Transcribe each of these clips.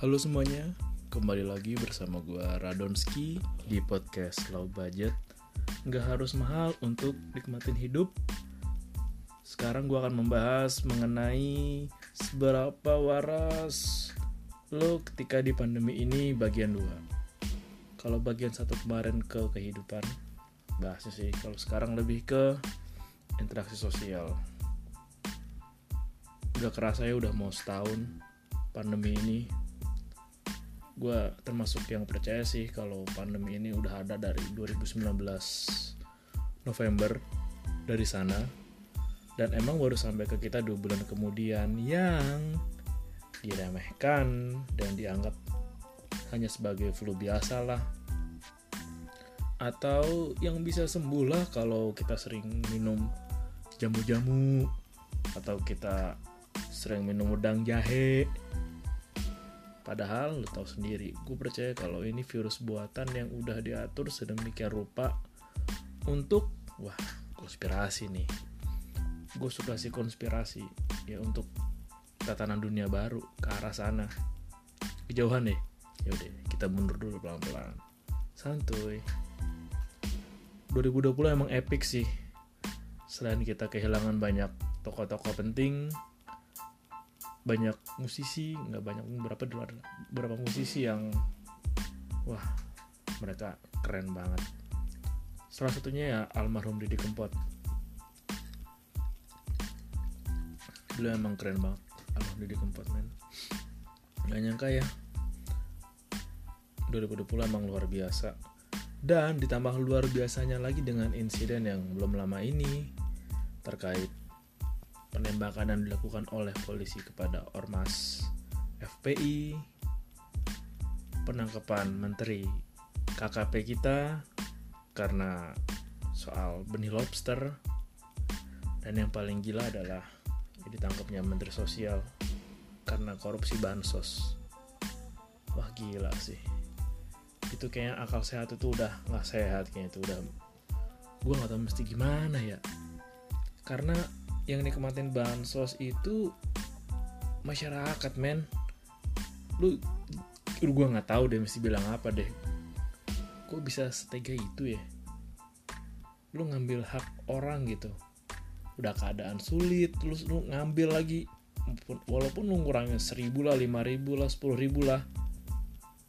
Halo semuanya, kembali lagi bersama gue Radonski di podcast Low Budget. Nggak harus mahal untuk nikmatin hidup. Sekarang gue akan membahas mengenai seberapa waras lo ketika di pandemi ini bagian 2. Kalau bagian satu kemarin ke kehidupan, bahasnya sih. Kalau sekarang lebih ke interaksi sosial. Udah kerasa ya udah mau setahun pandemi ini gue termasuk yang percaya sih kalau pandemi ini udah ada dari 2019 November dari sana. Dan emang baru sampai ke kita dua bulan kemudian yang diremehkan dan dianggap hanya sebagai flu biasa lah. Atau yang bisa sembuh lah kalau kita sering minum jamu-jamu atau kita sering minum udang jahe Padahal lo tau sendiri, gue percaya kalau ini virus buatan yang udah diatur sedemikian rupa untuk, wah, konspirasi nih. Gue suka sih konspirasi, ya untuk tatanan dunia baru ke arah sana. Kejauhan deh, yaudah kita mundur dulu pelan-pelan. Santuy. 2020 emang epic sih. Selain kita kehilangan banyak tokoh-tokoh penting, banyak musisi nggak banyak berapa berapa musisi yang wah mereka keren banget. Salah satunya ya almarhum Didi Kempot. Beliau emang keren banget almarhum Didi Kempot men. Nggak nyangka ya 2020 emang luar biasa. Dan ditambah luar biasanya lagi dengan insiden yang belum lama ini terkait penembakan yang dilakukan oleh polisi kepada ormas FPI, penangkapan menteri KKP kita karena soal benih lobster, dan yang paling gila adalah ditangkapnya menteri sosial karena korupsi bansos. Wah gila sih. Itu kayaknya akal sehat itu udah nggak sehat kayaknya itu udah. Gue nggak tahu mesti gimana ya. Karena yang nikmatin bansos itu masyarakat men. Lu lu gue nggak tahu deh mesti bilang apa deh. Kok bisa setega itu ya? Lu ngambil hak orang gitu. Udah keadaan sulit terus lu ngambil lagi. Walaupun lu ngurangin seribu lah lima ribu lah sepuluh ribu lah.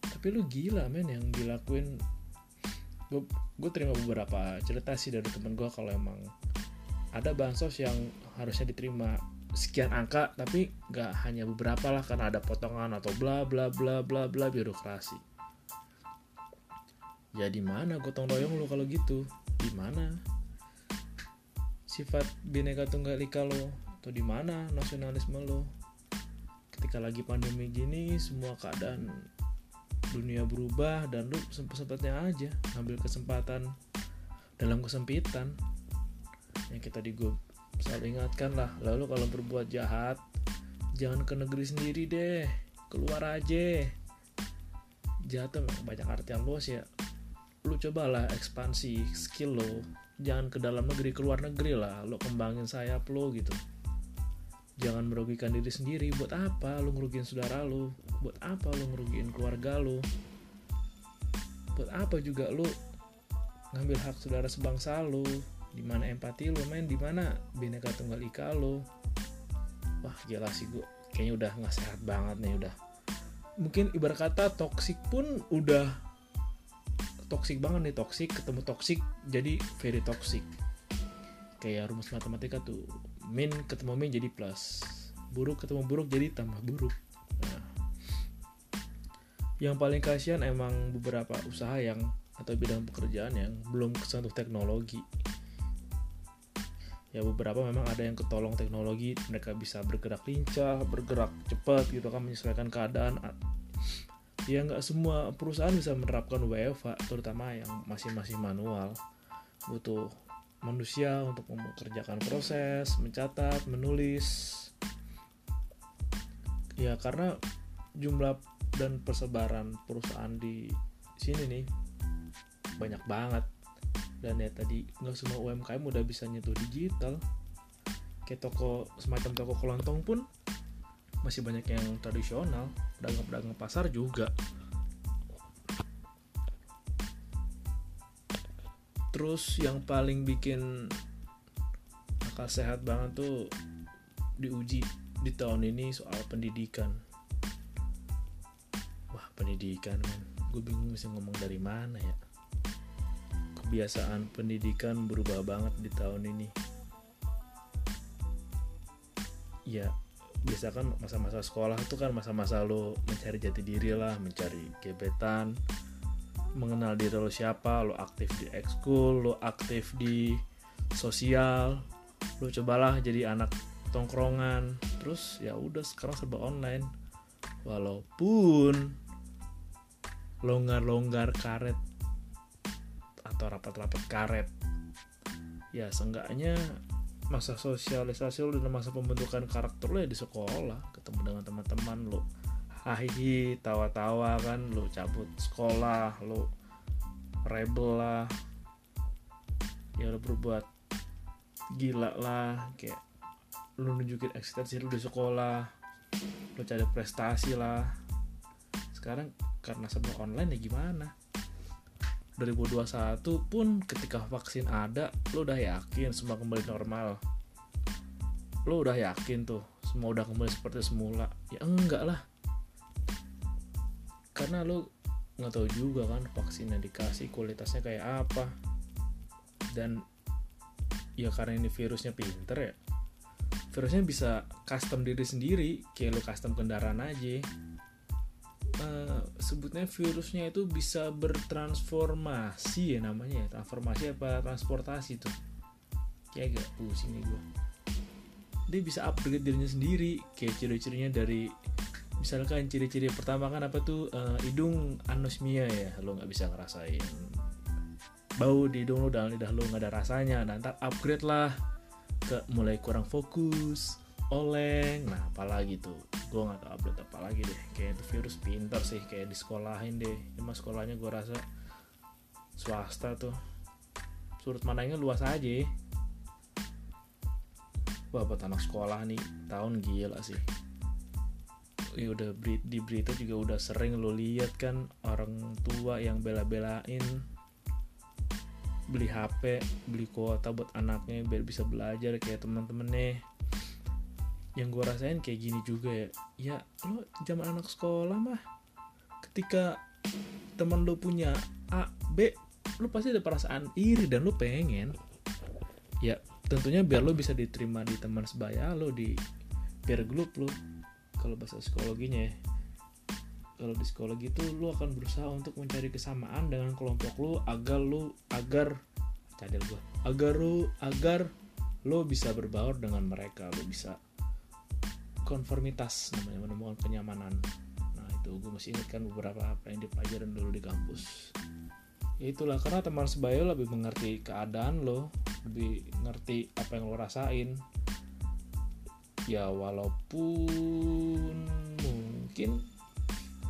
Tapi lu gila men yang dilakuin. Gue terima beberapa cerita sih dari temen gue kalau emang ada bansos yang harusnya diterima sekian angka tapi nggak hanya beberapa lah karena ada potongan atau bla bla bla bla bla birokrasi. Ya di mana gotong royong lo kalau gitu? Di mana? Sifat bineka tunggal ika lo atau di mana nasionalisme lo? Ketika lagi pandemi gini semua keadaan dunia berubah dan lu sempet-sempetnya aja ngambil kesempatan dalam kesempitan. Yang kita di selalu ingatkan lah lalu kalau berbuat jahat jangan ke negeri sendiri deh. Keluar aja. Jahat banyak artian luas ya. Lu cobalah ekspansi skill lo. Jangan ke dalam negeri keluar negeri lah. Lo kembangin sayap lo gitu. Jangan merugikan diri sendiri. Buat apa lo ngerugiin saudara lo buat apa lo ngerugiin keluarga lo buat apa juga lo ngambil hak saudara sebangsa lo di mana empati lo main di mana bineka tunggal ika lo. Wah gila sih gue kayaknya udah nggak sehat banget nih udah. Mungkin ibarat kata toxic pun udah toxic banget nih toxic ketemu toxic jadi very toxic. Kayak rumus matematika tuh min ketemu min jadi plus buruk ketemu buruk jadi tambah buruk. Nah, yang paling kasihan emang beberapa usaha yang atau bidang pekerjaan yang belum kesentuh teknologi ya beberapa memang ada yang ketolong teknologi mereka bisa bergerak lincah bergerak cepat gitu kan menyesuaikan keadaan. Ya nggak semua perusahaan bisa menerapkan WFH terutama yang masih masih manual. Butuh manusia untuk mengerjakan proses mencatat menulis. Ya karena jumlah dan persebaran perusahaan di sini nih banyak banget dan ya tadi nggak semua UMKM udah bisa nyentuh digital. Kayak toko semacam toko kelontong pun masih banyak yang tradisional. Pedagang-pedagang pasar juga. Terus yang paling bikin akal sehat banget tuh diuji di tahun ini soal pendidikan. Wah pendidikan gue bingung bisa ngomong dari mana ya kebiasaan pendidikan berubah banget di tahun ini. Ya biasa kan masa-masa sekolah itu kan masa-masa lo mencari jati diri lah mencari gebetan mengenal diri lo siapa lo aktif di ekskul lo aktif di sosial lo cobalah jadi anak tongkrongan. Terus ya udah sekarang serba online. Walaupun longgar-longgar karet atau rapat-rapat karet. Ya seenggaknya masa sosialisasi lo dan masa pembentukan karakter lo ya di sekolah ketemu dengan teman-teman lo hahihi tawa-tawa kan lo cabut sekolah lo rebel lah. Ya lo berbuat gila lah kayak lu nunjukin eksistensi lu di sekolah lu cari prestasi lah. Sekarang karena semua online ya gimana 2021 pun ketika vaksin ada lu udah yakin semua kembali normal? Lu udah yakin tuh semua udah kembali seperti semula? Ya enggak lah. Karena lu nggak tahu juga kan vaksin yang dikasih kualitasnya kayak apa. Dan ya karena ini virusnya pinter ya virusnya bisa custom diri sendiri kayak lo custom kendaraan aja. Uh, sebutnya virusnya itu bisa bertransformasi ya namanya ya. Transformasi apa? Transportasi tuh. Kayak agak pusing nih gue dia bisa upgrade dirinya sendiri. Kayak ciri-cirinya dari misalkan ciri-ciri pertama kan apa tuh? Uh, hidung anosmia ya. Lo nggak bisa ngerasain. Bau di hidung lo dan lidah lo nggak ada rasanya. Nah ntar upgrade lah ke mulai kurang fokus oleng. Nah apalagi tuh? Gue nggak tahu update apa lagi deh. Kayak itu virus pintar sih kayak di sekolahin deh. Cuma sekolahnya gue rasa swasta tuh. Surut mananya luas aja. Wah buat anak sekolah nih tahun gila sih. Ya udah di berita juga udah sering lo lihat kan orang tua yang bela-belain beli HP beli kuota buat anaknya biar bisa belajar kayak teman-temannya yang gue rasain kayak gini juga ya. Ya lo zaman anak sekolah mah ketika teman lo punya A B lo pasti ada perasaan iri dan lo pengen. Ya tentunya biar lo bisa diterima di teman sebaya lo di peer group lo. Kalau bahasa psikologinya ya kalau di psikologi itu lu akan berusaha untuk mencari kesamaan dengan kelompok lu agar lu agar cadel gua agar lu agar lu bisa berbaur dengan mereka lu bisa konformitas namanya menemukan kenyamanan. Nah itu gue masih ingat kan beberapa apa yang dipelajarin dulu di kampus. Ya itulah karena teman sebaya lebih mengerti keadaan lo lebih ngerti apa yang lo rasain. Ya walaupun mungkin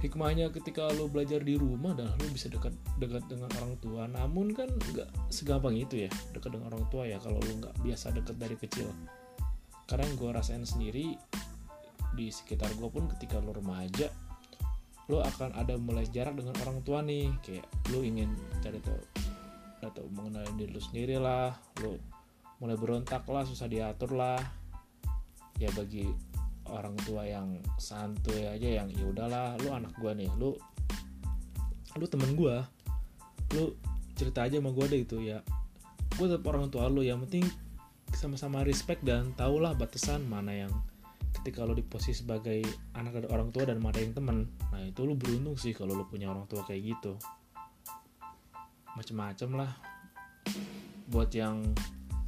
hikmahnya ketika lo belajar di rumah adalah lo bisa dekat dekat dengan orang tua. Namun kan nggak segampang itu ya dekat dengan orang tua ya kalau lo nggak biasa dekat dari kecil. Karena yang gue rasain sendiri di sekitar gue pun ketika lo remaja lo akan ada mulai jarak dengan orang tua nih. Kayak lo ingin cari tahu atau mengenal diri lo sendiri lah. Lo mulai berontak lah susah diatur lah. Ya bagi orang tua yang santuy aja yang ya udahlah lu anak gua nih lu lu temen gua lu cerita aja sama gua deh itu ya. Gue tetap orang tua lu yang penting sama-sama respect dan tahulah batasan mana yang ketika lo di posisi sebagai anak dari orang tua dan mana yang temen nah itu lu beruntung sih kalau lu punya orang tua kayak gitu. Macem-macem lah. Buat yang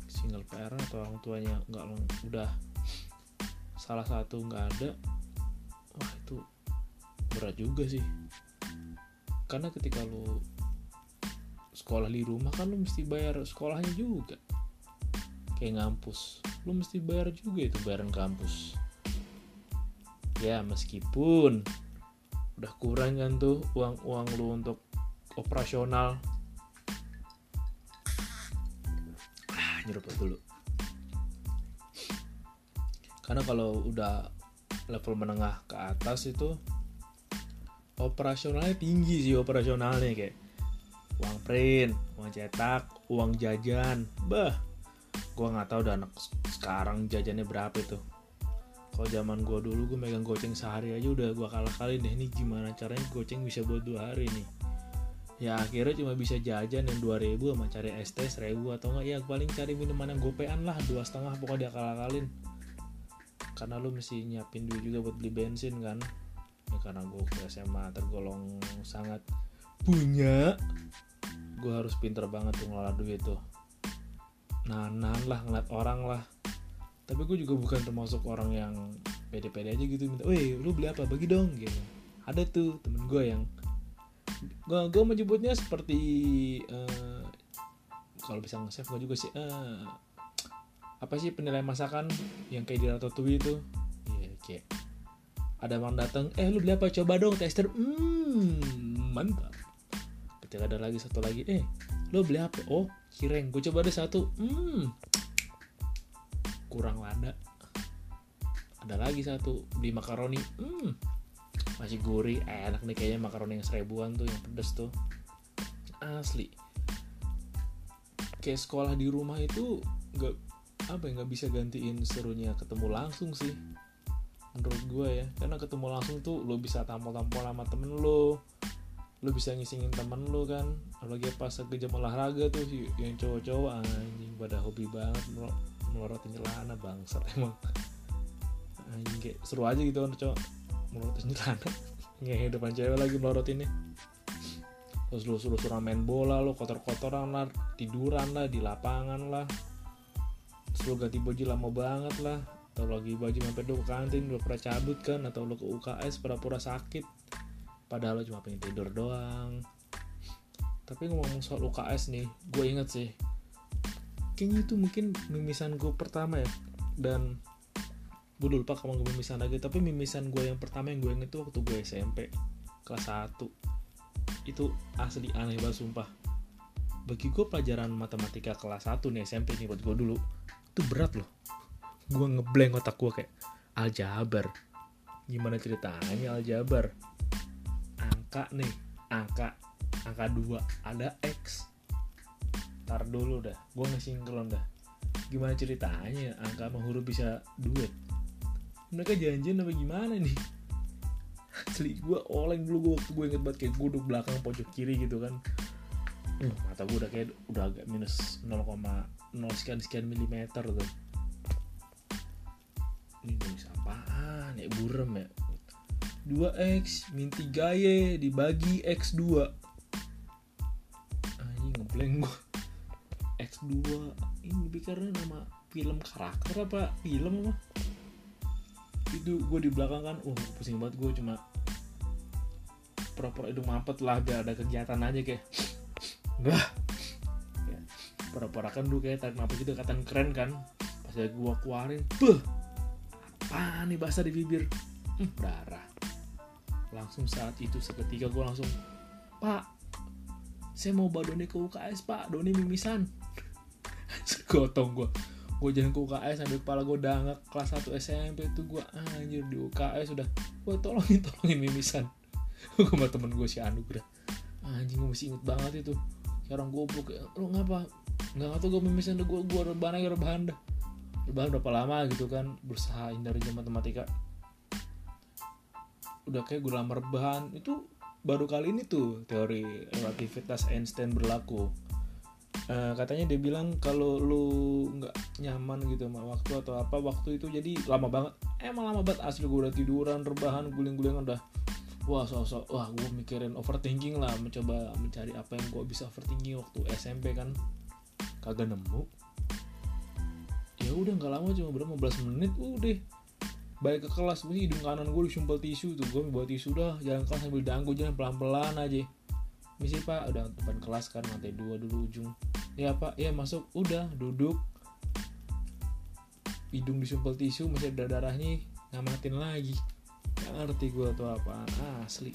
single parent atau orang tuanya nggak udah salah satu nggak ada wah itu berat juga sih. Karena ketika lu sekolah di rumah kan lu mesti bayar sekolahnya juga. Kayak ngampus lu mesti bayar juga itu bayaran kampus ya meskipun udah kurang kan tuh uang-uang lu untuk operasional. Ah nyeruput dulu. Karena kalau udah level menengah ke atas itu operasionalnya tinggi sih operasionalnya kayak uang print uang cetak uang jajan. Bah gua nggak tahu udah anak sekarang jajannya berapa itu kalau zaman gua dulu gue megang goceng sehari aja udah gua kalah kali deh. Ini gimana caranya goceng bisa buat dua hari nih? Ya akhirnya cuma bisa jajan yang 2000 sama cari ST 1000 atau enggak. Ya paling cari minuman yang gopean lah dua setengah pokoknya kalah kalin karena lu mesti nyiapin duit juga buat beli bensin kan. Ya karena gue ke SMA tergolong sangat punya gue harus pinter banget tuh ngelola duit tuh. Nanan lah ngeliat orang lah tapi gue juga bukan termasuk orang yang pede-pede aja gitu minta, weh lu beli apa? Bagi dong gitu. Ada tuh temen gue yang gue gue menyebutnya seperti uh, kalau bisa nge-save gue juga sih uh, apa sih penilaian masakan yang kayak di Ratatouille itu? Iya yeah, kayak ada orang datang eh lu beli apa? Coba dong tester. Hmm mantap. Ketika ada lagi satu lagi eh lu beli apa? Oh kireng gue coba deh satu. Hmm kurang lada. Ada lagi satu beli makaroni. Hmm masih gurih. Enak nih kayaknya makaroni yang seribuan tuh yang pedes tuh. Asli. Kayak sekolah di rumah itu nggak apa ya nggak bisa gantiin serunya ketemu langsung sih. Menurut gue ya. Karena ketemu langsung tuh lo bisa tampol-tampol sama temen lo lo bisa ngisingin temen lo kan. Apalagi pas ke jam olahraga tuh yang cowok-cowok anjing pada hobi banget melorotin celana bangsat emang. Kayak seru aja gitu kan cowok melorotin celana. Ngehe depan cewek lagi melorotinnya. Terus lu suruh-suruh main bola lo kotor-kotoran lah tiduran lah di lapangan lah. Terus ganti baju lama banget lah. Atau lagi baju mampir dulu ke kantin udah pernah cabut kan atau lo ke UKS pura-pura sakit. Padahal lo cuma pengen tidur doang. Tapi ngomong soal UKS nih gue inget sih kayaknya itu mungkin mimisan gue pertama ya. Dan gue lupa kalau gue mimisan lagi tapi mimisan gue yang pertama yang gue inget itu waktu gue SMP kelas 1 itu asli aneh banget sumpah. Bagi gue pelajaran matematika kelas 1 nih SMP nih buat gue dulu itu berat loh. Gue ngeblank otak gue kayak aljabar. Gimana ceritanya aljabar? Angka nih angka angka 2 ada X tar dulu dah. Gue ngesinkron dah. Gimana ceritanya angka sama huruf bisa duet? Mereka janjian apa gimana nih? Asli gue oleng dulu gue waktu gue inget banget kayak gue belakang pojok kiri gitu kan. Uh, mata gue udah kayak udah agak minus 0,0 sekian sekian milimeter tuh. Ini nulis apaan ya? Burem ya? 2x min 3y dibagi x2 ini ngeblank gue x2 ini karena nama film karakter apa film apa? Itu gue di belakang kan uh pusing banget gue cuma pura-pura hidung mampet lah biar ada kegiatan aja kayak. Enggak ya, pura-pura dulu kayak tarik napas gitu keren kan pas gue keluarin beh apa nih basah di bibir? Hmm, darah langsung saat itu seketika gue langsung pak saya mau bawa Doni ke UKS pak. Doni mimisan gotong gue gue jalan ke UKS sambil kepala gue dangak kelas 1 SMP itu gue anjir di UKS udah. Gue tolongin tolongin mimisan. Gue sama temen gue si Anugrah. Anjing gue masih inget banget itu. Orang goblok lu ngapa? Nggak tahu gue mimisan gue gue rebahan aja rebahan dah. Rebahan berapa lama gitu kan berusaha hindari jam matematika. Udah kayak gue lama rebahan. Itu baru kali ini tuh teori relativitas Einstein berlaku Uh, katanya dia bilang kalau lu nggak nyaman gitu sama waktu atau apa waktu itu jadi lama banget. Emang lama banget asli gue udah tiduran rebahan guling-guling udah wah sosok wah gue mikirin overthinking lah mencoba mencari apa yang gue bisa overthinking waktu SMP kan. Kagak nemu. Ya udah nggak lama cuma berapa belas menit udah. Balik ke kelas gue hidung kanan gue disumpel tisu tuh gue buat tisu dah jalan kelas sambil danggu jalan pelan-pelan aja misi pak udah depan kelas kan lantai dua dulu ujung. Ya pak ya masuk. Udah duduk. Hidung disumpel tisu masih ada darahnya ngamatin lagi. Gak ngerti gue tuh apa asli.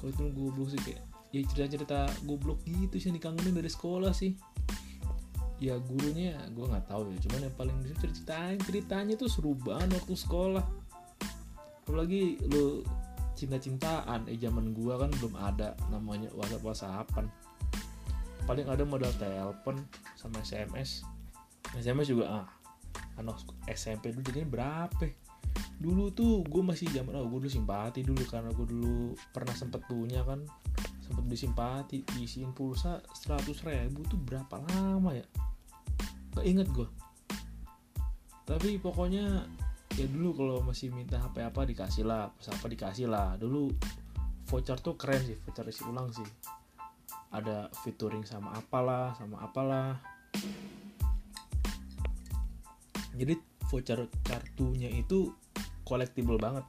Kalau itu goblok sih kayak ya cerita-cerita goblok gitu sih dikangenin dari sekolah sih. Ya gurunya gue nggak tahu ya. Cuman yang paling ceritain ceritanya tuh seru banget waktu sekolah. Apalagi lu cinta-cintaan. Eh zaman gua kan belum ada namanya WhatsApp WhatsAppan paling ada modal telepon sama SMS SMS juga ah anak SMP dulu jadinya berapa? Dulu tuh gue masih zaman oh gue dulu simpati dulu karena gue dulu pernah sempet punya kan sempet beli simpati isiin pulsa 100 ribu tuh berapa lama ya? Gak inget gue tapi pokoknya ya dulu kalau masih minta HP apa dikasih lah pas apa dikasih lah. Dulu voucher tuh keren sih voucher isi ulang sih. Ada featuring sama apalah sama apalah. Jadi voucher kartunya itu collectible banget.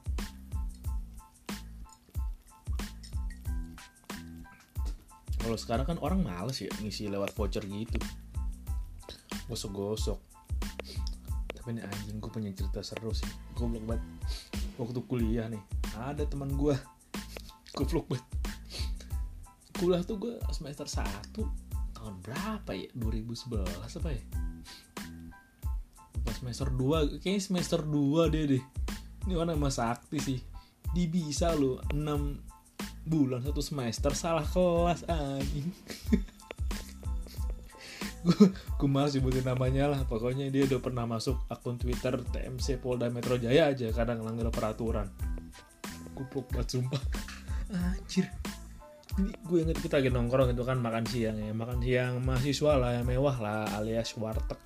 Kalau sekarang kan orang males ya ngisi lewat voucher gitu. Gosok-gosok tapi ini anjing gue punya cerita seru sih. Goblok banget. Waktu kuliah nih ada teman gue goblok banget. Kuliah tuh gue semester 1 tahun berapa ya? 2011 apa ya? Pas semester 2 kayaknya semester 2 deh deh. Ini orang mas sakti sih. Di bisa lo 6 bulan satu semester salah kelas anjing gue malas sebutin namanya lah. Pokoknya dia udah pernah masuk akun Twitter TMC Polda Metro Jaya aja kadang ngelanggar peraturan. Kupuk banget sumpah. Anjir. Ini gue inget kita lagi nongkrong itu kan makan siang ya. Makan siang mahasiswa lah yang mewah lah alias warteg.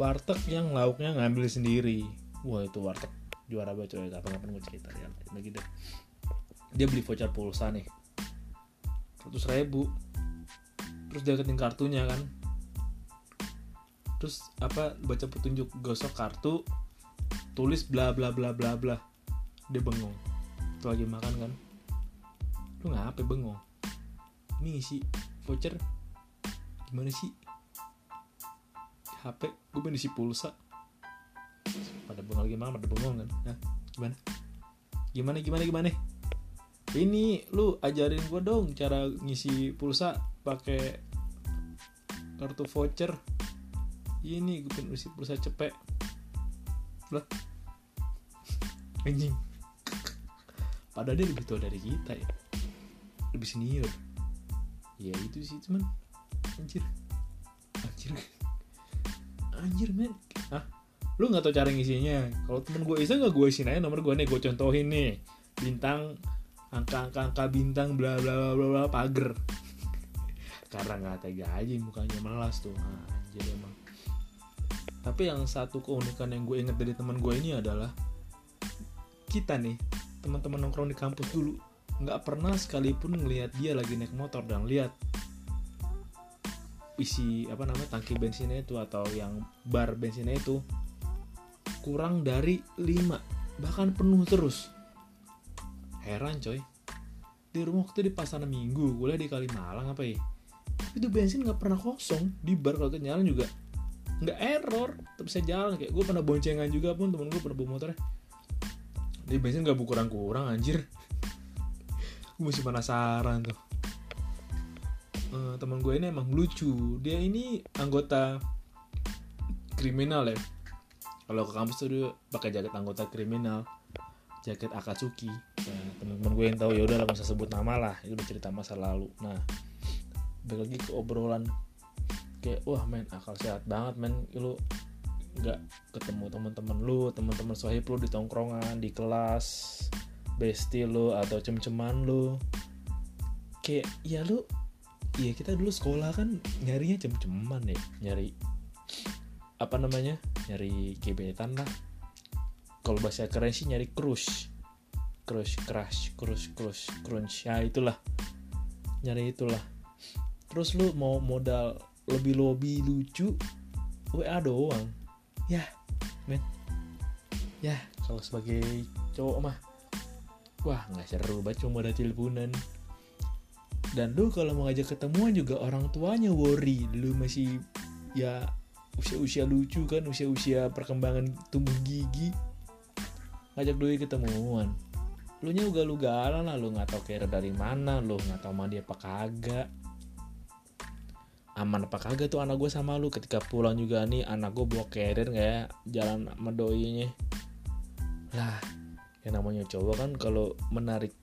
Warteg yang lauknya ngambil sendiri. Wah itu warteg juara banget coy. Kapan-kapan gue cerita ya deh. Dia beli voucher pulsa nih. 100 ribu terus dia keting kartunya kan. Terus apa baca petunjuk gosok kartu tulis bla bla bla bla bla. Dia bengong. Itu lagi makan kan. Lu ngapa bengong? Ini sih voucher. Gimana sih? HP gue pengen isi pulsa. Pada bengong lagi makan pada bengong kan. Nah, gimana? Gimana gimana gimana? Ini lu ajarin gue dong cara ngisi pulsa pakai kartu voucher. Ini gue pengen isi pulsa cepet lah. Anjing. Padahal dia lebih tua dari kita ya. Lebih senior. Ya itu sih cuman anjir. Anjir. Anjir men. Ah lu nggak tau cara ngisinya? Kalau temen gue isa nggak gue isiin aja nomor gue nih gue contohin nih. Bintang angka-angka angka bintang bla bla bla bla pagar karena nggak tega aja mukanya malas tuh. Anjir emang. Tapi yang satu keunikan yang gue inget dari teman gue ini adalah kita nih teman-teman nongkrong di kampus dulu nggak pernah sekalipun ngelihat dia lagi naik motor dan lihat isi apa namanya tangki bensinnya itu atau yang bar bensinnya itu kurang dari 5 bahkan penuh terus. Heran coy. Di rumah waktu di pasar minggu kuliah di Kalimalang apa ya itu bensin nggak pernah kosong. Di bar kalau nyala juga nggak error tetap bisa jalan. Kayak gue pernah boncengan juga pun temen gue pernah bawa motornya. Di bensin nggak kurang kurang anjir. Gue masih penasaran tuh. Uh, teman gue ini emang lucu. Dia ini anggota kriminal ya. Kalau ke kampus tuh dia pakai jaket anggota kriminal. Jaket Akatsuki. Nah, teman-teman gue yang tahu ya udah lah usah sebut nama lah. Itu cerita masa lalu. Nah balik lagi ke obrolan. Kayak wah men akal sehat banget men. Lu nggak ketemu teman-teman lu teman-teman sohib lu di tongkrongan di kelas bestie lo atau cem-ceman lo kayak ya lu iya kita dulu sekolah kan nyarinya cem-ceman ya nyari apa namanya nyari gebetan lah. Kalau bahasa keren sih nyari crush crush crush crush crush crunch. Ya itulah. Nyari itulah terus lu mau modal lebih lobby lucu WA doang. Ya. Men. Ya. Kalau sebagai cowok mah wah nggak seru banget cuma ada teleponan. Dan lu kalau mau ngajak ketemuan juga orang tuanya worry. Lu masih ya usia-usia lucu kan usia-usia perkembangan tubuh gigi. Ngajak doi ketemuan. Lu nya ugal ugalan lah lu nggak tahu kira dari mana lu nggak tahu sama dia apa kagak aman apa kagak tuh anak gue sama lu? Ketika pulang juga nih anak gue bawa carrier nggak ya? Jalan sama doinya. Lah yang namanya cowok kan kalau menarik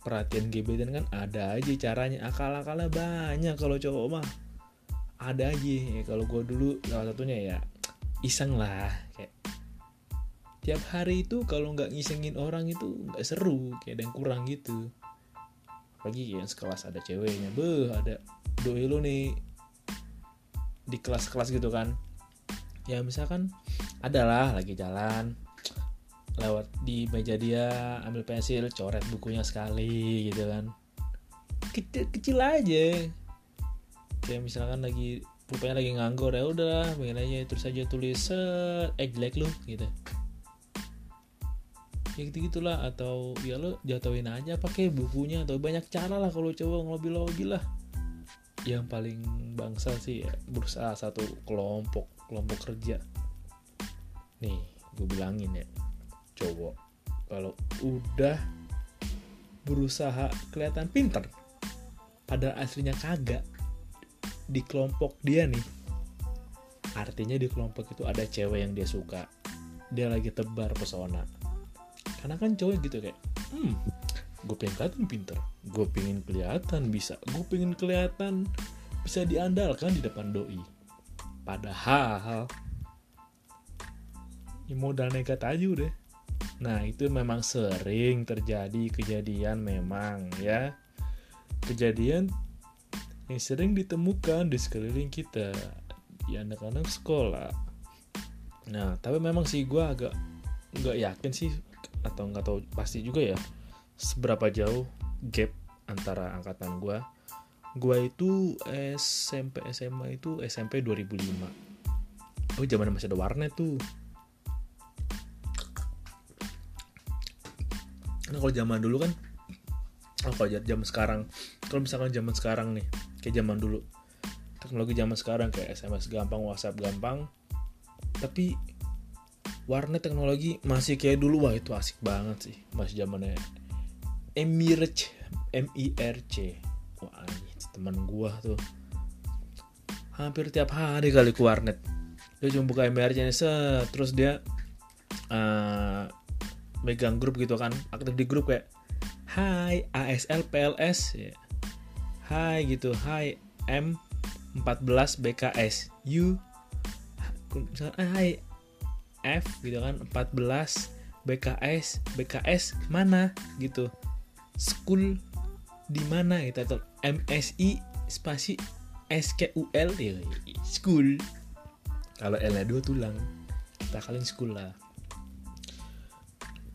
perhatian gebetan kan ada aja caranya. Akal-akalnya banyak kalau cowok mah. Ada aja. Ya kalau gue dulu salah satunya ya iseng lah kayak tiap hari itu kalau nggak ngisengin orang itu nggak seru kayak ada yang kurang gitu apalagi yang sekelas ada ceweknya. Beh ada doi lu nih. Di kelas-kelas gitu kan. Ya misalkan adalah lagi jalan. Lewat di meja dia ambil pensil coret bukunya sekali gitu kan. Kecil kecil aja. Kayak misalkan lagi rupanya lagi nganggur ya udah pengen aja terus aja tulis set eh jelek lu gitu ya gitu gitulah atau ya lo jatuhin aja pakai bukunya atau banyak cara lah kalau cowok ngelobi lobi lah. Yang paling bangsa sih ya, berusaha satu kelompok kelompok kerja. Nih gue bilangin ya cowok kalau udah berusaha kelihatan pinter pada aslinya kagak di kelompok dia nih artinya di kelompok itu ada cewek yang dia suka dia lagi tebar pesona karena kan cowok gitu kayak hmm gue pengen kelihatan pinter. Gue pengen kelihatan bisa. Gue pengen kelihatan bisa diandalkan di depan doi. Padahal ya modal nekat aja udah. Nah itu memang sering terjadi kejadian memang ya. Kejadian yang sering ditemukan di sekeliling kita di anak-anak sekolah. Nah, tapi memang sih gue agak nggak yakin sih atau nggak tahu pasti juga ya seberapa jauh gap antara angkatan gue. Gue itu SMP SMA itu SMP 2005. Oh, zaman masih ada warnet tuh. Nah, kalau zaman dulu kan oh kalau zaman sekarang kalau misalkan zaman sekarang nih kayak zaman dulu teknologi zaman sekarang kayak SMS gampang WhatsApp gampang tapi warnet teknologi masih kayak dulu wah itu asik banget sih masih zamannya Emirc MIRC wah ini teman gua tuh. Hampir tiap hari kali ke warnet. Dia cuma buka MIRC nya set terus dia uh, megang grup gitu kan aktif di grup kayak Hai ASL PLS ya. Hai gitu Hai M 14 BKS U Hai F gitu kan 14 BKS BKS mana gitu. School di mana gitu atau MSI spasi SKUL ya school. Kalau L nya dua tulang kita kalian school lah.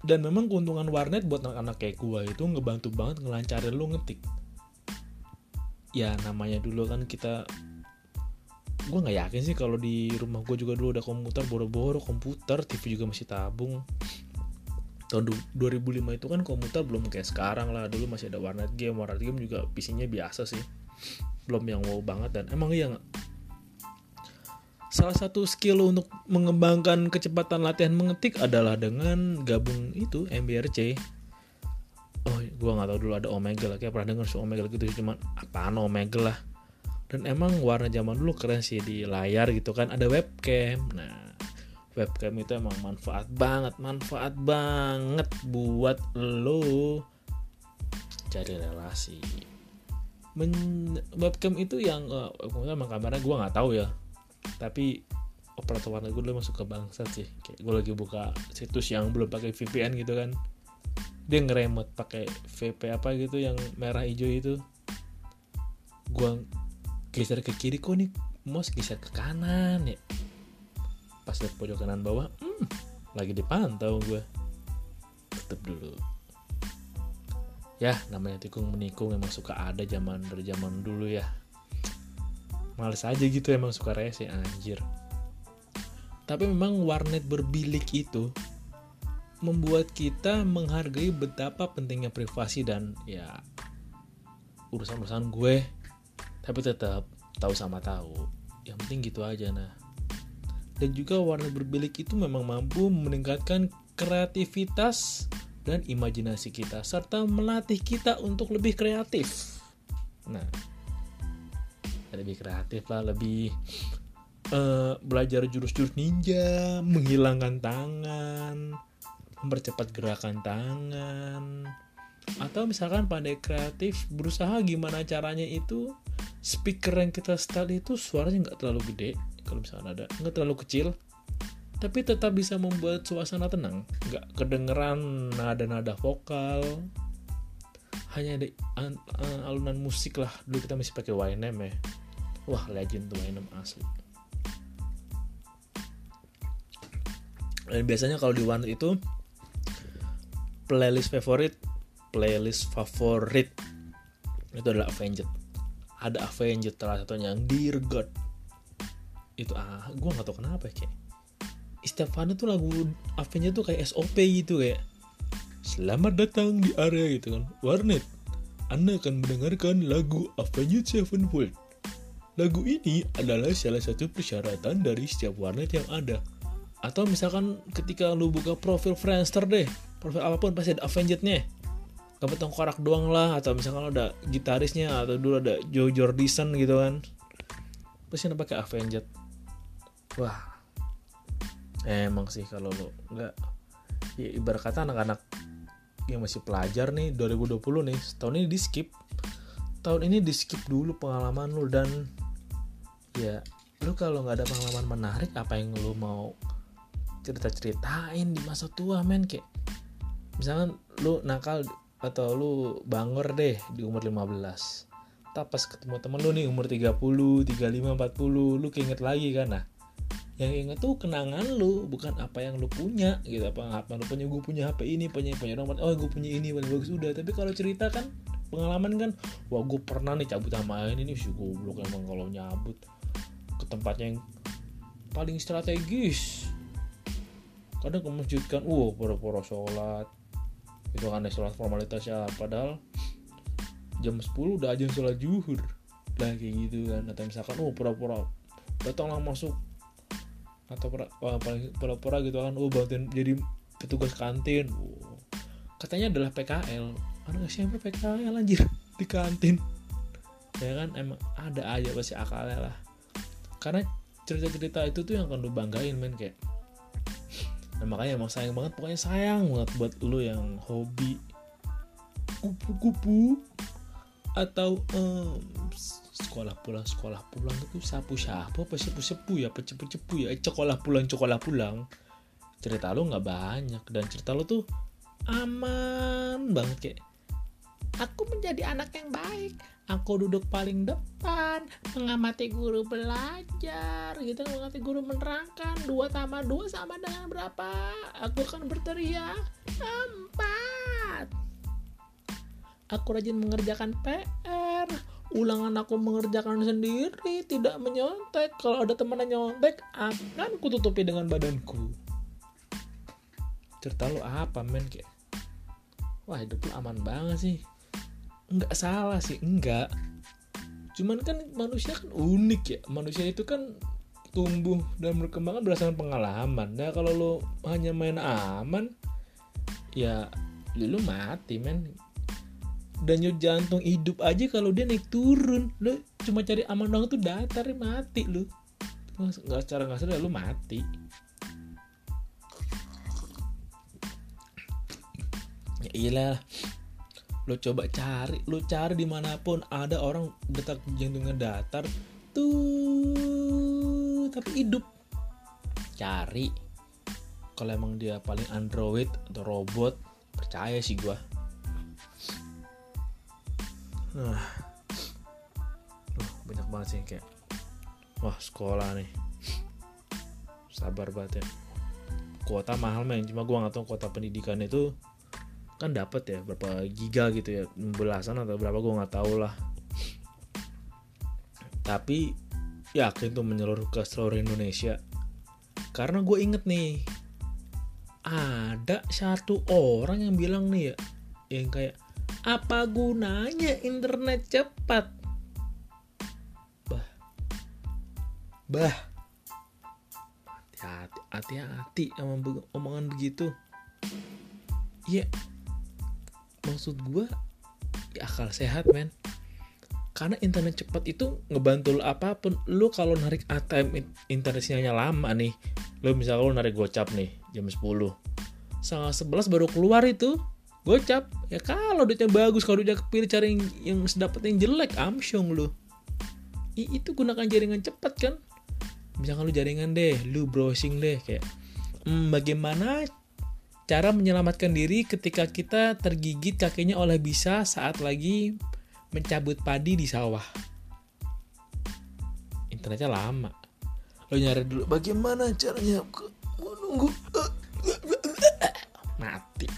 Dan memang keuntungan warnet buat anak-anak kayak gua itu ngebantu banget ngelancarin lu ngetik. Ya namanya dulu kan kita gue nggak yakin sih kalau di rumah gue juga dulu ada komputer boro-boro komputer TV juga masih tabung. Tahun 2005 itu kan komputer belum kayak sekarang lah. Dulu masih ada warnet game warnet game juga PC-nya biasa sih. Belum yang wow banget dan emang iya salah satu skill untuk mengembangkan kecepatan latihan mengetik adalah dengan gabung itu MBRC oh gue nggak tahu dulu ada Omega lah. Kayak pernah denger so Omega gitu. Cuma apaan Omega lah dan emang warna zaman dulu keren sih di layar gitu kan ada webcam. Nah webcam itu emang manfaat banget manfaat banget buat lo cari relasi. Men webcam itu yang uh, emang kameranya gue nggak tahu ya. Tapi operator warna gue dulu masuk ke bangsat sih. Kayak gue lagi buka situs yang belum pakai VPN gitu kan. Dia ngeremot pakai VP apa gitu yang merah hijau itu. Gua geser ke kiri kok nih mouse geser ke kanan ya? Pas lihat pojok kanan bawah hmm, lagi dipantau gue tutup dulu. Ya namanya tikung menikung emang suka ada zaman dari zaman dulu ya. Males aja gitu emang suka rese anjir. Tapi memang warnet berbilik itu membuat kita menghargai betapa pentingnya privasi dan ya urusan-urusan gue tapi tetap tahu sama tahu yang penting gitu aja nah dan juga warna berbilik itu memang mampu meningkatkan kreativitas dan imajinasi kita serta melatih kita untuk lebih kreatif. Nah, lebih kreatif lah, lebih uh, belajar jurus-jurus ninja, menghilangkan tangan, mempercepat gerakan tangan, atau misalkan pandai kreatif berusaha gimana caranya itu speaker yang kita setel itu suaranya nggak terlalu gede kalau misalnya ada nggak terlalu kecil. Tapi tetap bisa membuat suasana tenang nggak kedengeran nada-nada vokal. Hanya ada alunan musik lah dulu kita masih pakai YNM ya. Wah legend tuh YNM asli. Dan biasanya kalau di warnet itu playlist favorit playlist favorit. Itu adalah Avenged. Ada Avenged salah satunya yang Dear God. Itu ah gue nggak tau kenapa kayak Istefano tuh lagu Avenged tuh kayak SOP gitu kayak Selamat datang di area gitu kan. Warnet Anda akan mendengarkan lagu Avenged Sevenfold. Lagu ini adalah salah satu persyaratan dari setiap warnet yang ada. Atau misalkan ketika lu buka profil Friendster deh Profil apa pun pasti ada Avenged-nya Gak potong korak doang lah Atau misalkan ada gitarisnya Atau dulu ada Joe Jordison gitu kan. Pasti ada pakai Avenged wah. Emang sih kalau lo nggak. Ya ibarat kata anak-anak yang masih pelajar nih 2020 nih tahun ini di skip. Tahun ini di skip dulu pengalaman lo dan ya lu kalau nggak ada pengalaman menarik apa yang lu mau cerita ceritain di masa tua men? Kayak misalkan lu nakal atau lu bangor deh di umur 15 tapi pas ketemu temen lu nih umur 30, 35, 40 lu keinget lagi kan nah. Yang inget tuh kenangan lu bukan apa yang lu punya gitu. Apa apa lu punya gue punya HP ini punya punya nomor oh gue punya ini paling bagus udah. Tapi kalau cerita kan pengalaman kan wah gue pernah nih cabut sama ini sih goblok emang kalau nyabut ke tempat yang paling strategis. Kadang ke masjid kan uh pura-pura sholat itu kan sholat formalitas ya padahal jam 10 udah aja sholat juhur lah kayak gitu kan. Atau misalkan oh pura-pura datanglah masuk. Atau pura-pura gitu kan. Oh bantuin jadi petugas kantin. Oh. katanya adalah PKL anak siapa PKL anjir? Di kantin. Ya kan emang ada aja pasti akalnya lah. Karena cerita-cerita itu tuh yang akan lu banggain men kayak nah, makanya emang sayang banget pokoknya sayang banget buat lu yang hobi kupu-kupu atau um, sekolah pulang sekolah pulang itu sapu sapu apa sepu sepu ya apa cepu cepu ya sekolah pulang sekolah pulang. Cerita lo nggak banyak dan cerita lo tuh aman banget kayak aku menjadi anak yang baik aku duduk paling depan mengamati guru belajar gitu. Mengamati guru menerangkan dua tambah dua sama dengan berapa? Aku akan berteriak empat! Aku rajin mengerjakan PR ulangan aku mengerjakan sendiri tidak menyontek. Kalau ada teman yang nyontek akan kututupi dengan badanku. Cerita lu apa men kayak wah hidup lu aman banget sih nggak salah sih enggak cuman kan manusia kan unik ya. Manusia itu kan tumbuh dan berkembang berdasarkan pengalaman. Nah kalau lu hanya main aman ya lu mati men. Denyut jantung hidup aja kalau dia naik turun. Lu cuma cari aman doang tuh datar mati lu. Nggak secara nggak sadar lu mati. Ya iyalah lu coba cari lu cari di mana pun ada orang detak jantungnya datar tuh tapi hidup. Cari. Kalau emang dia paling android atau robot percaya sih gue nah. Uh, banyak banget sih kayak wah sekolah nih. Sabar banget ya. Kuota mahal men. Cuma gue nggak tahu kuota pendidikan itu kan dapat ya berapa giga gitu ya belasan atau berapa gue nggak tahu lah. Tapi yakin tuh menyeluruh ke seluruh Indonesia. Karena gue inget nih ada satu orang yang bilang nih ya yang kayak apa gunanya internet cepat? Bah. Bah. Hati-hati hati-hati sama omongan begitu. Ya maksud gue ya akal sehat men. Karena internet cepat itu ngebantu lo apa pun. Lu kalau narik ATM internetnya lama nih lu misalnya lu narik gocap nih jam 10 setengah 11 baru keluar itu gocap. Ya kalau duitnya bagus kalau duitnya kepilih cari yang, yang sedapat yang jelek amsyong lu. I, itu gunakan jaringan cepat kan? Misalkan lu jaringan deh lu browsing deh kayak hmm, bagaimana Cara menyelamatkan diri ketika kita tergigit kakinya oleh bisa saat lagi mencabut padi di sawah. Internetnya lama. Lo nyari dulu bagaimana caranya? Menunggu. Mati.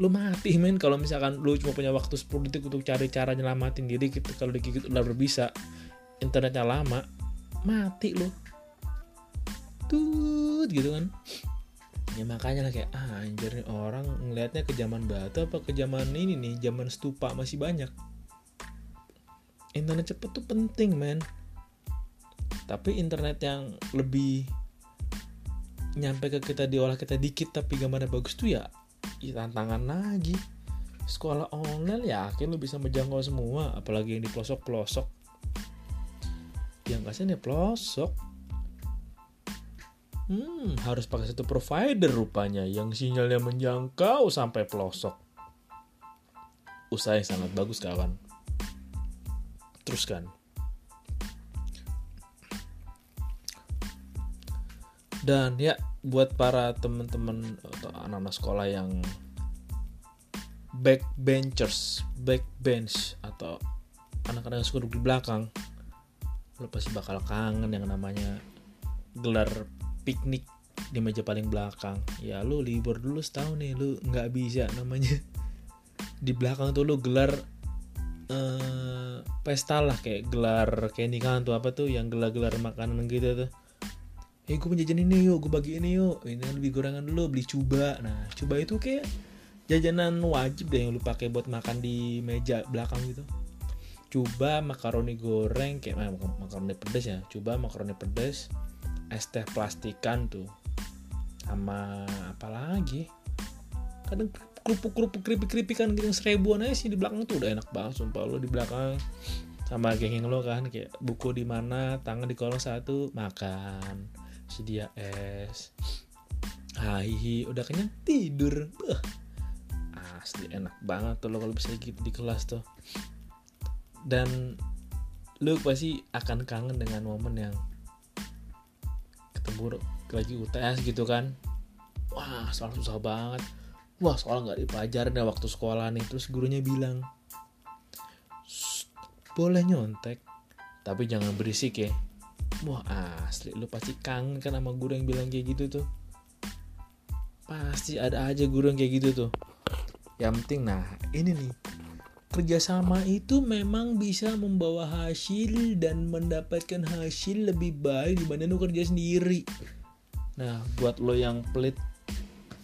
Lo mati men. Kalau misalkan lo cuma punya waktu 10 detik untuk cari cara nyelamatin diri gitu kalau digigit udah berbisa. Internetnya lama. Mati lo tut gitu kan ya makanya lah kayak ah anjir nih orang ngelihatnya ke zaman batu apa ke zaman ini nih zaman stupa masih banyak. Internet cepet tuh penting men. Tapi internet yang lebih nyampe ke kita diolah kita dikit tapi gambarnya bagus tuh ya, ya tantangan lagi. Sekolah online yakin lu bisa menjangkau semua apalagi yang di pelosok pelosok yang kasihan ya pelosok Hmm, harus pakai satu provider rupanya yang sinyalnya menjangkau sampai pelosok. Usaha yang sangat bagus kawan. Teruskan. Dan ya buat para teman-teman atau anak-anak sekolah yang backbenchers, backbench atau anak-anak yang suka duduk di belakang, lo pasti bakal kangen yang namanya gelar piknik di meja paling belakang. Ya lu libur dulu setahun nih lu nggak bisa namanya. Di belakang tuh lu gelar uh, pesta lah kayak gelar kayak nikahan tuh apa tuh yang gelar-gelar makanan gitu tuh. Eh gue penjajan ini yuk gue bagi ini yuk. Ini lebih gorengan dulu beli coba nah coba itu kayak jajanan wajib deh yang lu pakai buat makan di meja belakang gitu. Coba makaroni goreng kayak makaroni pedas ya. Coba makaroni pedas es teh plastikan tuh sama apa lagi kadang kerupuk kerupuk keripik keripikan gitu seribuan aja sih di belakang tuh udah enak banget sumpah lo di belakang sama geng lo kan kayak buku di mana tangan di kolong satu makan sedia es Hai, udah kenyang tidur. Beuh. Asli enak banget tuh lo kalau bisa gitu di kelas tuh. Dan lo pasti akan kangen dengan momen yang ketemu lagi UTS gitu kan. Wah soal susah banget. Wah soal nggak dipelajarin ya waktu sekolah nih. Terus gurunya bilang boleh nyontek tapi jangan berisik ya. Wah asli lu pasti kangen kan sama guru yang bilang kayak gitu tuh. Pasti ada aja guru yang kayak gitu tuh. Yang penting nah ini nih kerjasama itu memang bisa membawa hasil dan mendapatkan hasil lebih baik dibanding lo kerja sendiri. Nah, buat lo yang pelit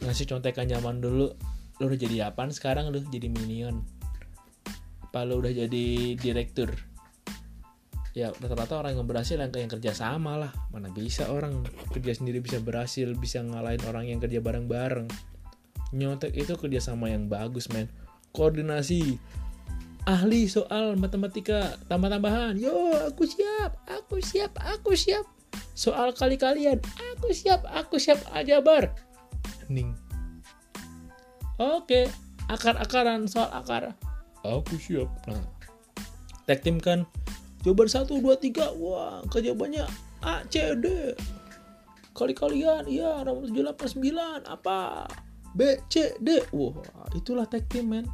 ngasih contekan zaman dulu, lo udah jadi apa sekarang lo jadi minion? Apa lo udah jadi direktur? Ya rata-rata orang yang berhasil yang, yang kerja sama lah. Mana bisa orang kerja sendiri bisa berhasil, bisa ngalahin orang yang kerja bareng-bareng. Nyontek itu kerjasama yang bagus men. Koordinasi, ahli soal matematika tambah-tambahan. Yo, aku siap, aku siap, aku siap. Soal kali-kalian, aku siap, aku siap aja bar. Ning. Oke, akar-akaran soal akar. Aku siap. Nah, tag tim kan jawaban 1 2 3. Wah, jawabannya A C D. Kali-kalian, iya nomor 789 apa? B C D wah itulah tag team men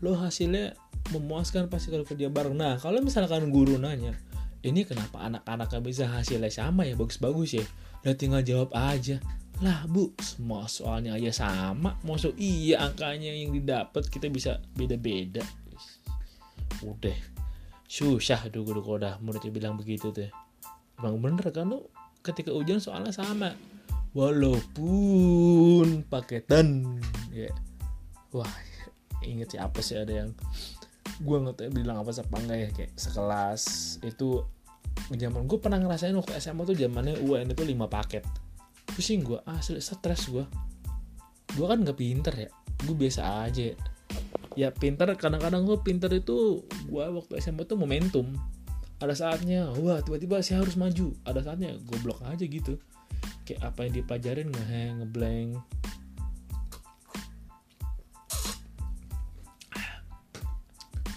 lo hasilnya memuaskan pasti kalau kerja bareng. Nah kalau misalkan guru nanya ini kenapa anak-anaknya bisa hasilnya sama ya? Bagus-bagus ya? Udah tinggal jawab aja. Lah bu semua soalnya aja sama. Masuk iya angkanya yang didapat kita bisa beda-beda? Udah. Susah tuh guru udah muridnya bilang begitu tuh. Emang bener kan lo ketika ujian soalnya sama. Walaupun paketan ya. Wah inget sih apa sih ada yang gue nggak tahu bilang apa apa enggak ya kayak sekelas itu zaman gue pernah ngerasain waktu SMA tuh zamannya UN itu 5 paket. Pusing gue asli stres gue gue kan nggak pinter ya gue biasa aja. Ya pinter kadang-kadang gue pinter itu gue waktu SMA tuh momentum. Ada saatnya wah tiba-tiba saya harus maju. Ada saatnya goblok aja gitu. Kayak apa yang dipelajarin ngeheng ngeblank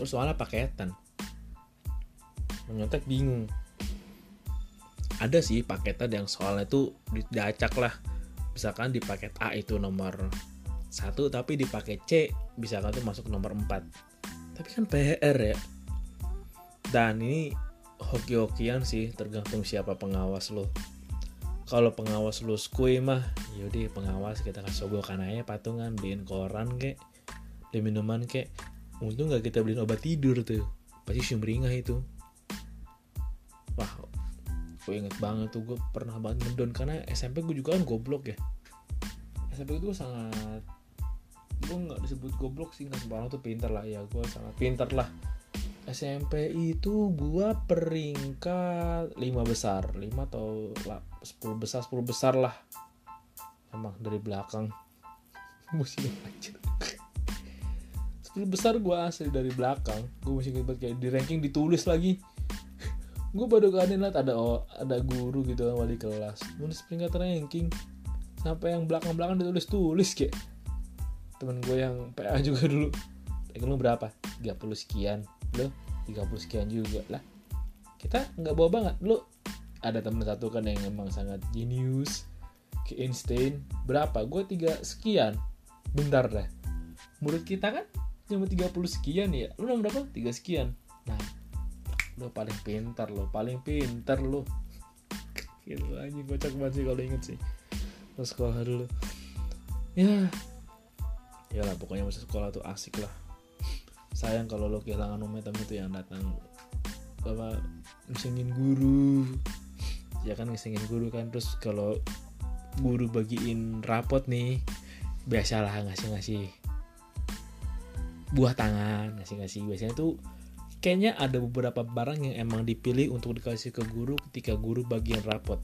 soalnya paketan menyontek bingung. Ada sih paketan yang soalnya tuh diacak lah. Misalkan di paket A itu nomor satu tapi di paket C misalkan tuh masuk nomor 4 tapi kan PR ya. Dan ini hoki-hokian sih tergantung siapa pengawas lo. Kalau pengawas lu skui mah yaudah pengawas kita kasih sogokan aja patungan beliin koran kek beli minuman kek untung gak kita beliin obat tidur tuh. Pasti sumringah itu. Wah gue inget banget tuh gue pernah banget ngedon karena SMP gue juga kan goblok ya. SMP itu sangat gue nggak disebut goblok sih nggak sembarang tuh pinter lah. Ya gue sangat pinter lah. SMP itu gua peringkat 5 besar. 5 atau 10 besar 10 besar lah. Emang dari belakang. Musim aja 10 besar gua asli dari belakang. Gua masih ingat kayak di ranking ditulis lagi. Gue baru lihat ada oh, ada guru gitu kan wali kelas. Nulis peringkat ranking sampai yang belakang belakang ditulis tulis kayak. Temen gue yang PA juga dulu. Ranking lu berapa? 30 sekian. Lo 30 sekian juga lah. Kita nggak bawa banget. Lo ada temen satu kan yang emang sangat genius ke Einstein. Berapa? Gue tiga sekian. Bentar deh. Murid kita kan cuma 30 sekian ya? Lu nomor berapa? Tiga sekian. Nah lo paling pintar lo paling pintar lo gitu aja kocak banget sih kalau inget sih. Terus sekolah dulu. Ya ya lah pokoknya masa sekolah tuh asik lah. Sayang kalau lo kehilangan momentum itu yang datang. Apa ngisengin guru. Ya kan ngisengin guru kan. Terus kalau guru bagiin rapot nih biasalah ngasih ngasih buah tangan ngasih ngasih biasanya tuh kayaknya ada beberapa barang yang emang dipilih untuk dikasih ke guru ketika guru bagian rapot.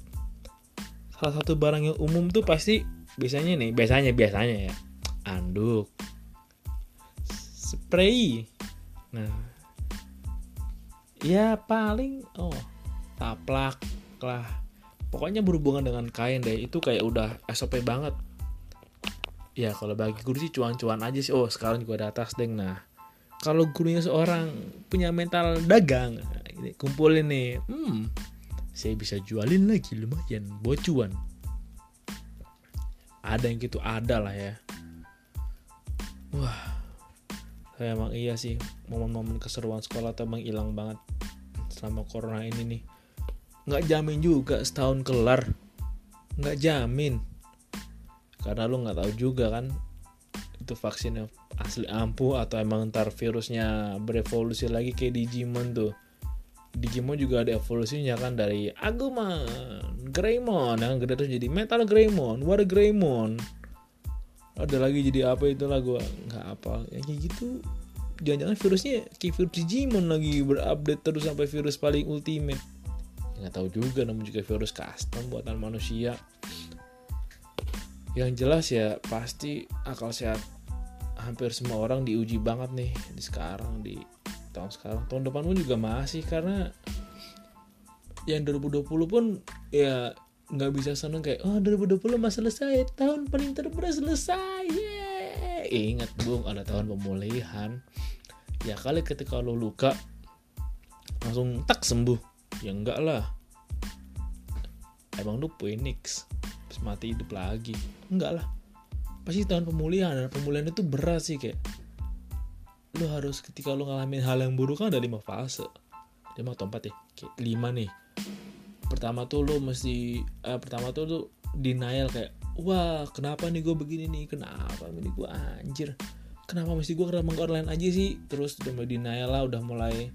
Salah satu barang yang umum tuh pasti biasanya nih biasanya biasanya ya anduk spray. Nah ya paling oh taplak lah. Pokoknya berhubungan dengan kain deh itu kayak udah SOP banget ya kalau bagi guru sih cuan-cuan aja sih. Oh sekarang juga ada atas deng. Nah kalau gurunya seorang punya mental dagang ini kumpulin nih. Hmm saya bisa jualin lagi lumayan bocuan ada yang gitu ada lah ya. Wah saya emang iya sih. Momen-momen keseruan sekolah tuh emang hilang banget selama corona ini nih. Nggak jamin juga setahun kelar. Nggak jamin karena lu nggak tahu juga kan itu vaksinnya asli ampuh atau emang ntar virusnya berevolusi lagi kayak Digimon tuh. Digimon juga ada evolusinya kan dari Agumon, Greymon yang gede terus jadi Metal Greymon, War Greymon. Ada lagi jadi apa itulah gue nggak apa. Ya kayak gitu. Jangan-jangan virusnya kayak virus Digimon lagi berupdate terus sampai virus paling ultimate. Nggak tahu juga namun juga virus custom buatan manusia yang jelas ya pasti akal sehat hampir semua orang diuji banget nih di sekarang di tahun sekarang. Tahun depan pun juga masih karena yang 2020 pun ya nggak bisa seneng kayak oh 2020 masih selesai tahun paling terberat selesai yeah. ingat bung ada tahun pemulihan. Ya kali ketika lo luka langsung tak sembuh. Ya enggak lah. Emang lu phoenix terus mati hidup lagi. Enggak lah. Pasti tahun pemulihan. Dan pemulihan itu berat sih kayak lu harus ketika lu ngalamin hal yang buruk kan ada lima fase. Lima atau empat ya? Kayak lima nih. Pertama tuh lu mesti eh, pertama tuh lu denial kayak wah kenapa nih gue begini nih? Kenapa nih gue anjir. Kenapa mesti gue kenapa nggak online aja sih? Terus udah mulai denial lah udah mulai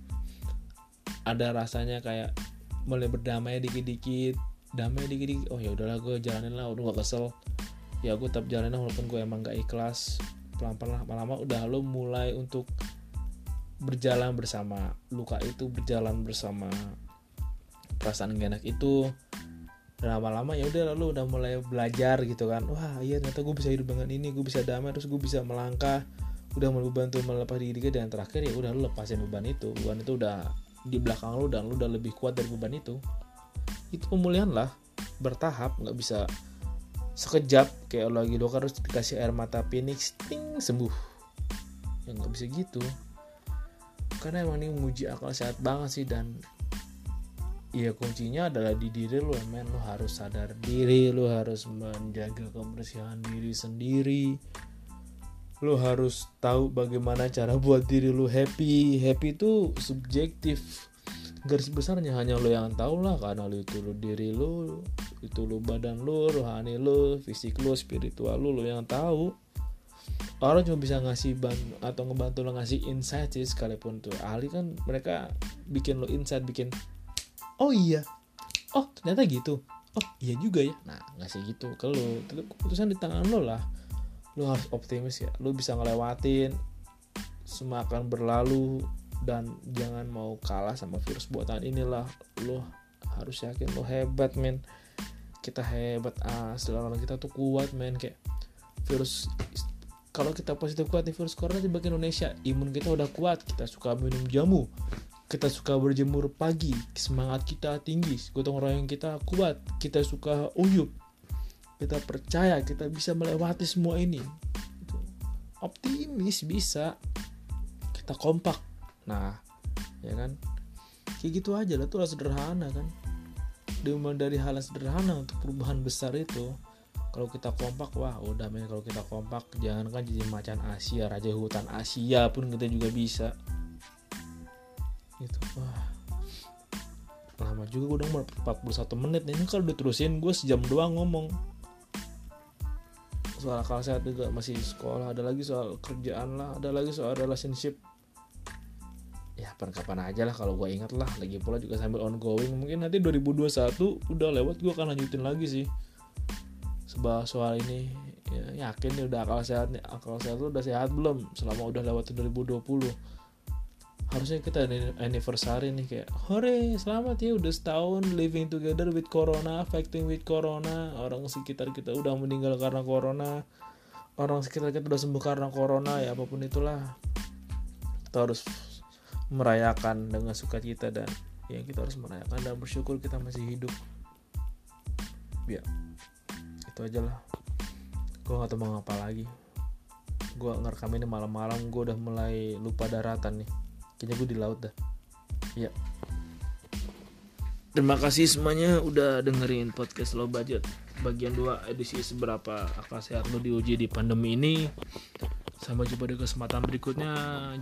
ada rasanya kayak mulai berdamai dikit-dikit damai dikit-dikit. Oh ya udahlah gue jalanin lah udah gak kesel. Ya gue tetap jalanin walaupun gue emang gak ikhlas. Pelan-pelan lama-lama udah lo mulai untuk berjalan bersama. Luka itu berjalan bersama. Perasaan gak enak itu lama-lama ya udah lalu udah mulai belajar gitu kan. Wah iya ternyata gue bisa hidup dengan ini gue bisa damai terus gue bisa melangkah. Udah mulai bantu melepas diri kita dan terakhir ya udah lu lepasin beban itu. Beban itu udah di belakang lu dan lu udah lebih kuat dari beban itu itu pemulihan lah bertahap nggak bisa sekejap kayak lo lagi luka harus dikasih air mata phoenix ting sembuh. Ya nggak bisa gitu. Karena emang ini menguji akal sehat banget sih dan ya kuncinya adalah di diri lo men. Lo harus sadar diri lo harus menjaga kebersihan diri sendiri. Lo harus tahu bagaimana cara buat diri lo happy. Happy itu subjektif garis besarnya hanya lo yang tahu lah karena lo itu lo diri lo itu lo badan lo rohani lo fisik lo spiritual lo lo yang tahu. Orang cuma bisa ngasih ban atau ngebantu lo ngasih insight sih sekalipun tuh. Ahli kan mereka bikin lo insight bikin oh iya oh ternyata gitu oh iya juga ya. Nah ngasih gitu ke lo. Tapi keputusan di tangan lo lah. Lo harus optimis ya lo bisa ngelewatin semua akan berlalu dan jangan mau kalah sama virus. Buatan inilah lo harus yakin lo hebat men. Kita hebat asli orang kita tuh kuat men. Kayak virus kalau kita positif kuat di virus corona di bagian Indonesia imun kita udah kuat kita suka minum jamu. Kita suka berjemur pagi semangat kita tinggi gotong royong kita kuat kita suka uyup. Kita percaya kita bisa melewati semua ini. Optimis bisa. Kita kompak nah ya kan? Kayak gitu aja lah tuh lah sederhana kan. Dimulai dari hal yang sederhana untuk perubahan besar itu kalau kita kompak wah udah men kalau kita kompak jangan kan jadi macan Asia raja hutan Asia pun kita juga bisa. Gitu wah. Lama juga gue udah 41 menit ini kalau diterusin gue sejam doang ngomong. Soal akal sehat juga masih sekolah ada lagi soal kerjaan lah ada lagi soal relationship ya kapan aja lah kalau gue ingat lah. Lagi pula juga sambil ongoing. Mungkin nanti 2021 udah lewat gue akan lanjutin lagi sih. Sebab soal ini. Ya, yakin nih udah akal sehat nih. Akal sehat lu udah sehat belum? Selama udah lewat 2020 harusnya kita anniversary nih kayak hore selamat ya udah setahun living together with corona fighting with corona. Orang sekitar kita udah meninggal karena corona. Orang sekitar kita udah sembuh karena corona ya apa pun itulah. Kita harus merayakan dengan sukacita dan ya kita harus merayakan dan bersyukur kita masih hidup. Ya itu aja lah. Gue gak tau mau ngapa lagi. Gue ngerekam ini malam-malam gue udah mulai lupa daratan nih. Kayaknya gue di laut dah. Ya. Terima kasih semuanya udah dengerin podcast low budget bagian 2 edisi seberapa akal sehat lo diuji di pandemi ini Sampai jumpa di kesempatan berikutnya.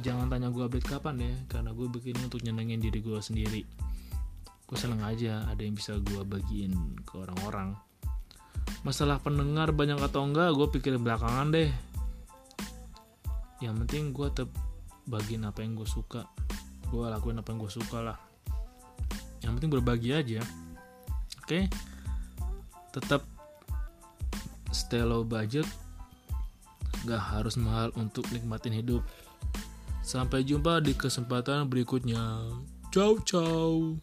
Jangan tanya gue update kapan ya, karena gue begini untuk nyenengin diri gue sendiri. Gue seneng aja ada yang bisa gue bagiin ke orang-orang. Masalah pendengar banyak atau enggak, gue pikirin belakangan deh. Yang penting gue tetap bagiin apa yang gue suka. Gue lakuin apa yang gue suka lah. Yang penting berbagi aja. Oke? Tetap stay low budget gak harus mahal untuk nikmatin hidup. Sampai jumpa di kesempatan berikutnya. Ciao, ciao.